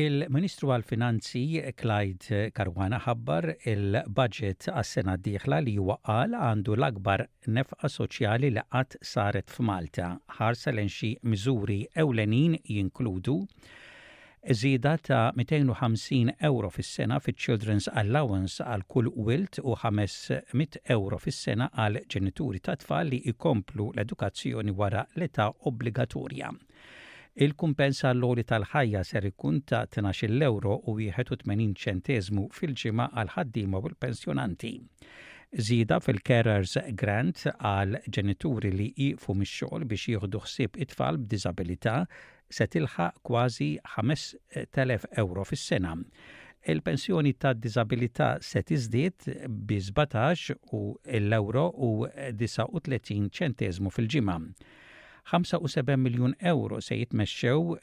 Il-Ministru għall-Finanzi Clyde Karwana ħabbar il-budget għas-sena d-dieħla li huwa qal għandu l-akbar nefqa soċjali li qatt saret f'Malta. Ħarsa lejn xi miżuri ewlenin jinkludu żieda ta' 250 ewro fis-sena fiċ-Children's Allowance għal kull wild u 500 ewro fis-sena għal ġenituri ta' tfal li jkomplu l-edukazzjoni wara l-età obbligatorja. Il-kumpens għall-għoli tal-ħajja ser ikun ta' tnax-il ewro u 81 ċenteżmu fil-ġimgħa għall-ħaddiema u l-pensjonanti. Żieda fil-Carers Grant għal ġenituri li jieqfu mix-xogħol biex jieħdu ħsieb it-tfal b'diżabilità se tilħaq kważi 5,000 ewro fis-sena. Il-pensjoni tad-diżabilità se tiżdied bi 17 u l-ewro u 39 ċenteżmu fil-ġimgħa. 75 miljun ewro se jitmexxew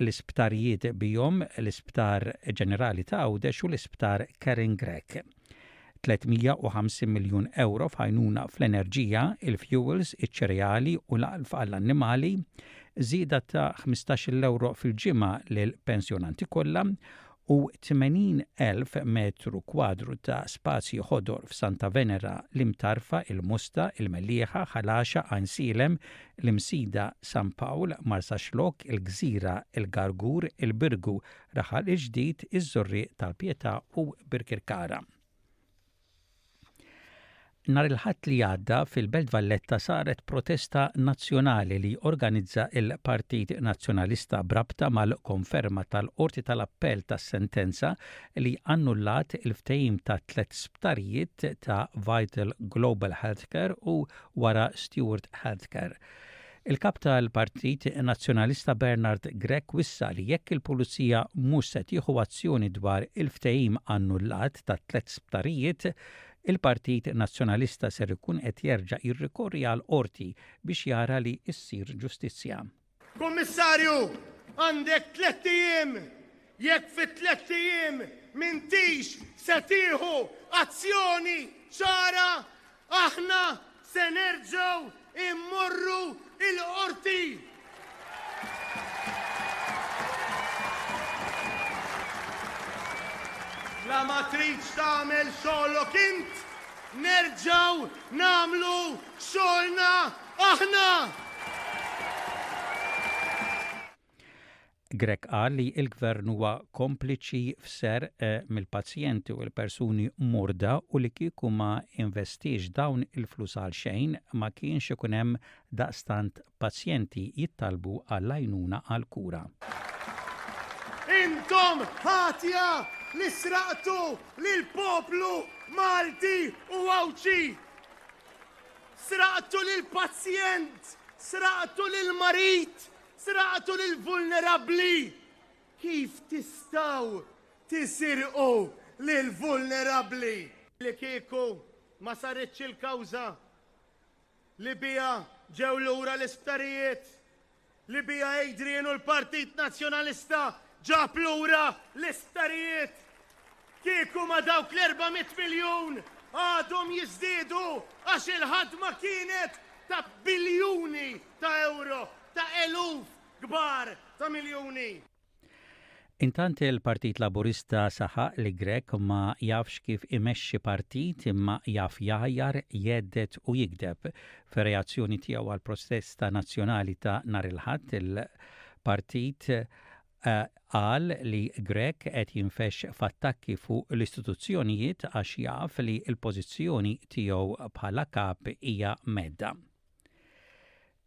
l-isptarijiet bihom l-Isptar Ġenerali ta' Għawdex u l-Isptar Karen Grech. 350 miljun ewro f'għajnuna fl-enerġija, il-fjuwils, iċ-ċereali u l-għalf għall-annimali, żieda ta' 15-il ewro fil-ġimgħa lill-pensjonanti kollha u 80 elf metru kwadru ta' spazji ħodor f'Santa Venera, l-Imtarfa, il-Musta, il-Mellieħa, Ħal Għaxaq, Għajnsielem, l-Imsida, San Pawl, Marsaxlokk, il-Gżira, il-Gargur, il-Birgu, Raħal il-Ġdid, iż-Żurrieq tal-Pietà u Birkirkara. Nhar il-Ħadd li għadda fil-Belt Valletta saret protesta nazzjonali li organizza l-Partit Nazzjonalista b'rabta mal-konferma tal-Qorti tal-Appell tas-sentenza li annullat il-ftehim ta' tliet sptarijiet ta' Vital Global Healthcare u wara Steward Healthcare. Il-Kap tal-Partit Nazzjonalista Bernard Grech wissa li jekk il-Pulizija mhux se tieħu azzjoni dwar il-ftehim annullat tat-tliet sptarijiet, il-Partit Nazzjonalista ser ikun qed jerġa' jirrikorri għall-Qorti biex jara li ssir ġustizzja. Kummissarju, għandek tlett ijiem Jekk fi tlett ijiem m'intix se tieħu azzjoni ċara, aħna se nerġgħu mmorru l-Qorti. La ma tridx tagħmel xogħlok int, nerġgħu nagħmlu xogħolna aħna! Grech qal li l-Gvern huwa kompliċi f'serq mill-pazjenti u l-persuni morda u li kieku ma investiex dawn il-flus għal xejn ma kienx ikun hemm daqstant pazjenti jittalbu għal għajnuna għal kura. Intom ħatja li sraqtu lil poplu Malti u Għawdxi. Sraqtu lill-pazjent, sraqtu lill-marid, Sraqtu lill-vulnerabbli! Kif tistgħu tisirqu lill-vulnerabbli? Li kieku ma saritx il-kawża li biha ġew lura l-isptarijiet, li biha Adrian u l-Partit Nazzjonalista ġab lura l-isptarijiet, Kieku ma dawk l-erba' mitt miljun għadhom jiżdiedu għax il-ħadma kienet ta' biljuni ta' ewro, ta' eluf kbar ta' miljuni. Intant il-Partit Laburista saħaq li Grech ma jafx kif imexxi partit imma jaf jgħajjar, jghedded u jigdeb. Fir-reazzjoni tiegħu għall-protesta nazzjonali ta' nhar il-Ħadd il-Partit qal li Grech qed jinfexx f'attakki fuq l-istituzzjonijiet għax jaf li l-pożizzjoni tiegħu bħala Kap hija mhedda.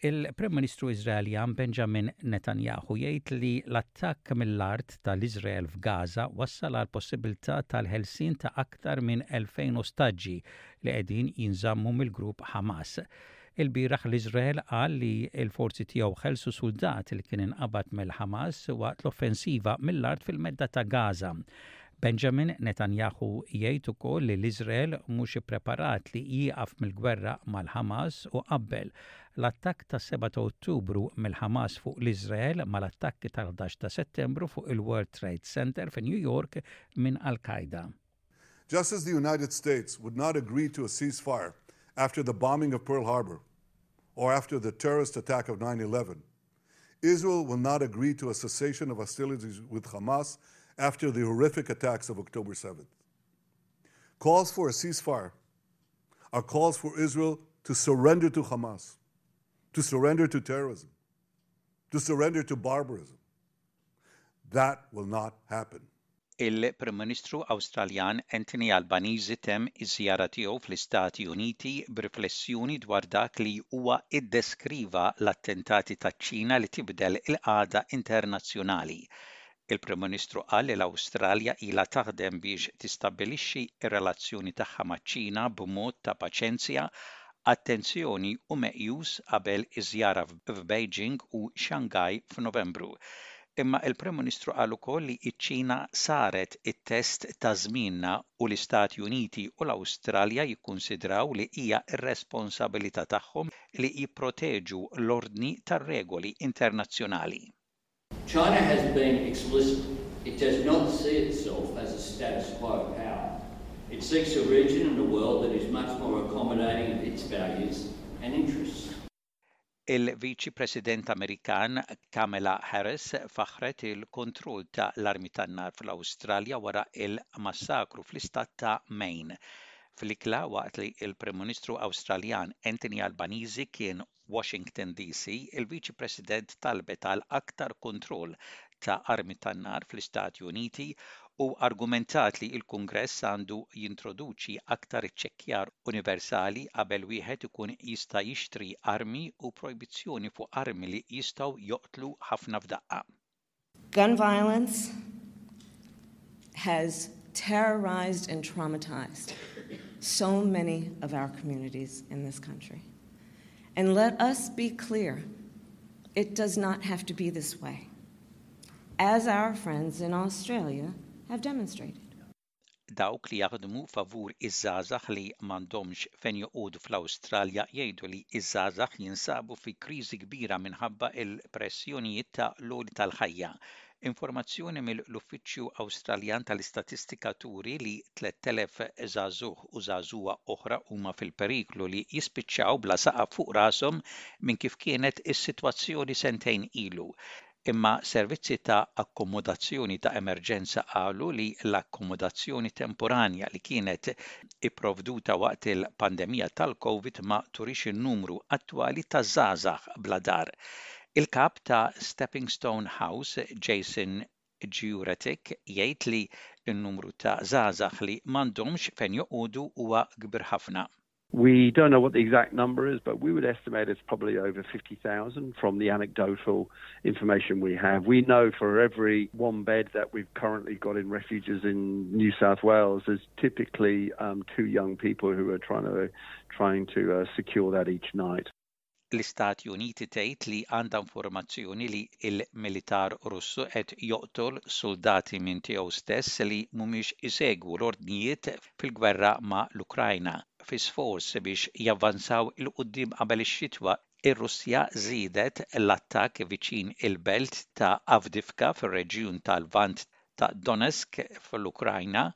Il-Prim Ministru Iżraeljan Benjamin Netanyahu jgħid li l-attakk mill-art tal-Iżrael f'Gaza wassal għall-possibbiltà tal-ħelsien ta' aktar minn 2,000 ostaġġi li qegħdin jinżammu mill-grupp Hamas. Ilbieraħ l-Iżrael qal li l-forzi tiegħu ħelsu suldat li kien inqabad mill-Ħamas waqt l-offensiva mill-art fil-Medda ta' Gaza. Benjamin Netanyahu jgħid ukoll li l-Iżrael mhux ippreparat li jieqaf mill-gwerra mal-Ħamas u qabbel l-attakk tas-7 ta' Ottubru mill-Ħamas fuq l-Iżrael mal-attakki tal-11 ta' Settembru fuq il-World Trade Center fi New York minn Al-Qaeda. Just as the United States would not agree to a ceasefire after the bombing of Pearl Harbor, or after the terrorist attack of 9 11. Israel will not agree to a cessation of hostilities with Hamas after the horrific attacks of October 7th. Calls for a ceasefire are calls for Israel to surrender to Hamas, to surrender to terrorism, to surrender to barbarism. That will not happen. Il-Prim Ministru Awstraljan Anthony Albanese temm iż-żjara tiegħu fl-Istati Uniti b'riflessjoni dwar dak li huwa ddeskriva l-attentati taċ-Ċina li tibdel il-qagħda internazzjonali. Il-Prim Ministru qal li l-Awstralja ilha taħdem biex tistabbilixxi r-relazzjoni tagħha maċ-Ċina b'mod ta' paċenzja attenzjoni u meqjus qabel iż-żjara f'Beijing u Shanghai f'Novembru. Imma il-Prim Ministru qal ukoll li ċ-Ċina saret it-test ta' żmienna u l-Istati Uniti u l-Awstralja jikkunsidraw li hija r-responsabilità tagħhom li jipproteġu l-ordni tar-regoli internazzjonali. China has been explicit, it does not see itself as a status quo power. It seeks a region and a world that is much more accommodating of its values and interests. Il-Viċi President Amerikan Kamala Harris faħħret il-kontroll ta' l-armi tan-nar fl-Awstralja wara l-massakru fl-istat ta' Maine. Fl-ikla waqt li l-Prim Ministru Awstraljan Anthony Albanizi kien Washington, DC, Il-Viċi President talbet għal aktar kontroll ta' armi tan-nar fl-Istati Uniti u argumentat li l-Kungress għandu jintroduċi aktar iċċekkjar universali qabel wieħed ikun jista' jixtri armi u projbizzjoni fuq armi li jistgħu joqtlu ħafna f'daqqa. Gun violence has terrorized and traumatized so many of our communities in this country. And let us be clear, it does not have to be this way. As our friends in Australia have demonstrated. dawk li jaħdmu favur iż-żgħażagħ li m'għandhomx fejn joqogħdu fl-awstralja jgħidu li ż-żgħażagħ jinsabu fi kriżi kbira minħabba l-pressjonijiet ta' l-għoli tal-ħajja informazzjoni mill-uffiċċju awstraljan tal-istatistika turi li 3,000 żagħżugħ u żagħżugħa oħra huma fil-periklu li jispiċċaw bla saqaf fuq rashom minn kif kienet is-sitwazzjoni sentejn ilu imma servizzi ta' akkomodazzjoni ta' emerġenza qalu li l-akkomodazzjoni temporanja li kienet ipprovduta waqt il-pandemija tal-Covid ma turix in-numru attwali ta' żgħażagħ bla dar. Il-Kap ta' Stepping Stone House, Jason Giuretic, jgħid li n-numru ta' żgħażagħ li m'għandhomx fejn joqogħdu huwa kbir ħafna. We don't know what the exact number is, but we would estimate it's probably over 50,000 from the anecdotal information we have. We know for every one bed that we've currently got in refuges in New South Wales, there's typically um, two young people who are trying to trying to uh, secure that each night. l-Istati Uniti tgħid li għandha informazzjoni li l-militar Russu qed joqtol suldati minn tiegħu stess li mhumiex isegwu l-ordnijiet fil-gwerra ma' l-Ukrajna. Fi sforz biex javvanzaw 'il quddiem qabel ix-xitwa, ir-Russja żiedet l-attakk viċin il-belt ta' Avdiivka fir-reġjun tal-Lvant ta' Donetsk fl-Ukrajna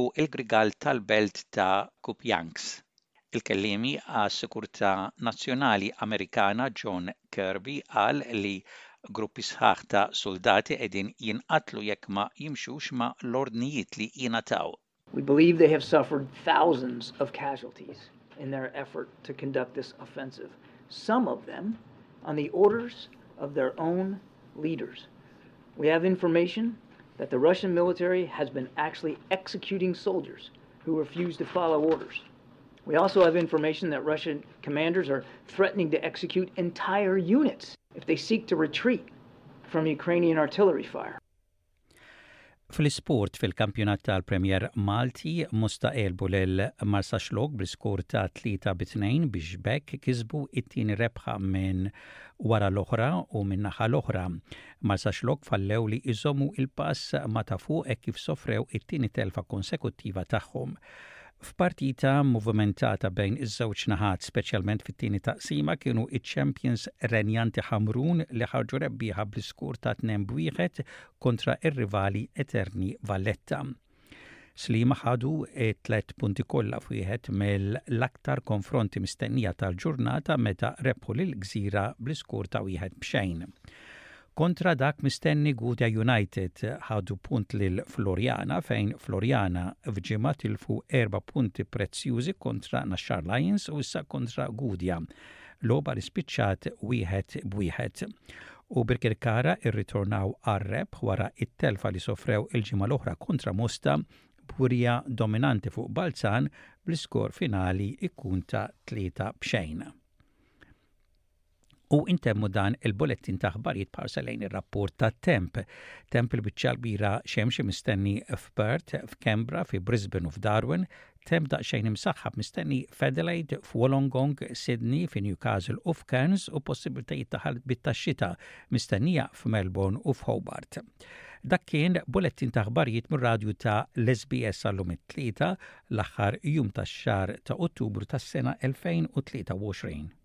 u l-grigal tal-belt ta' Kupiansk. Il-Kelliem għas-Sigurtà Nazzjonali Amerikana John Kirby qal li gruppi sħaħ ta' suldati qegħdin jinqatlu jekk ma jimxux ma' l-ordnijiet li jingħataw. We believe they have suffered thousands of casualties in their effort to conduct this offensive, some of them on the orders of their own leaders. We have information that the Russian military has been actually executing soldiers who refuse to follow orders. We also have information that Russian commanders are threatening to execute entire units if they seek to retreat from Ukrainian artillery fire. Fl-isport fil-kampjonat tal-Premier Malti musta elbu lil Marsaxlok bl-iskur ta' 3 b 2 biex bekk kisbu it-tieni rebħa minn wara l-oħra u minn naħa l-oħra. Marsaxlokk fallew li jżommu l-pass ma' ta' fuq hekk kif sofrew it-tieni telfa konsekuttiva tagħhom. F'partita movimentata bejn iż-żewġ naħat, speċjalment fit-tieni taqsima, kienu ċ-champions renjanti Ħamrun li ħarġu rebbieħa bl-iskur ta' tnejn b'wieħed kontra r-rivali eterni Valletta. Sliema ħadu t-tliet punti kollha f'wieħed mill-aktar konfronti mistennija tal-ġurnata meta rebħu lill-Gżira bl-iskur ta' wieħed b'xejn. Kontra dak mistenni Gudja United ħadu punt lil Floriana fejn Floriana f'ġimgħa tilfu erba' punti prezzjużi kontra Naxxar Lions u issa kontra Gudja, logħba li spiċċat wieħed b'wieħed. u Birkirkara irritornaw għar-rebħ wara t-telfa li sofrew il-ġimgħa l-oħra kontra Mosta b'wrija dominanti fuq Balzan bl-iskor finali jkun ta' tlieta b'xejn. U intemmu dan il-bulettin ta' aħbarijiet b'ħarsa lejn ir-rapport tat-temp. Temp il-biċċa l-kbira xemxi mistenni f'Perth, f'Kembra, fi Brisbane u f'Darwin, Temp daqsxejn imsaħħab mistenni f'Adelaide, f'Wollongong, Sydney, fi Newcastle u f'Cairns u possibbiltajiet ta' ħalbit tax-xita mistennija f'Melbourne u f'Hobart. Dak kien bulettin ta' aħbarijiet mir-radju ta' l-SBS għallum it-Tlieta, l-aħħar jum tax-xahar ta' Ottubru tas-sena 2023.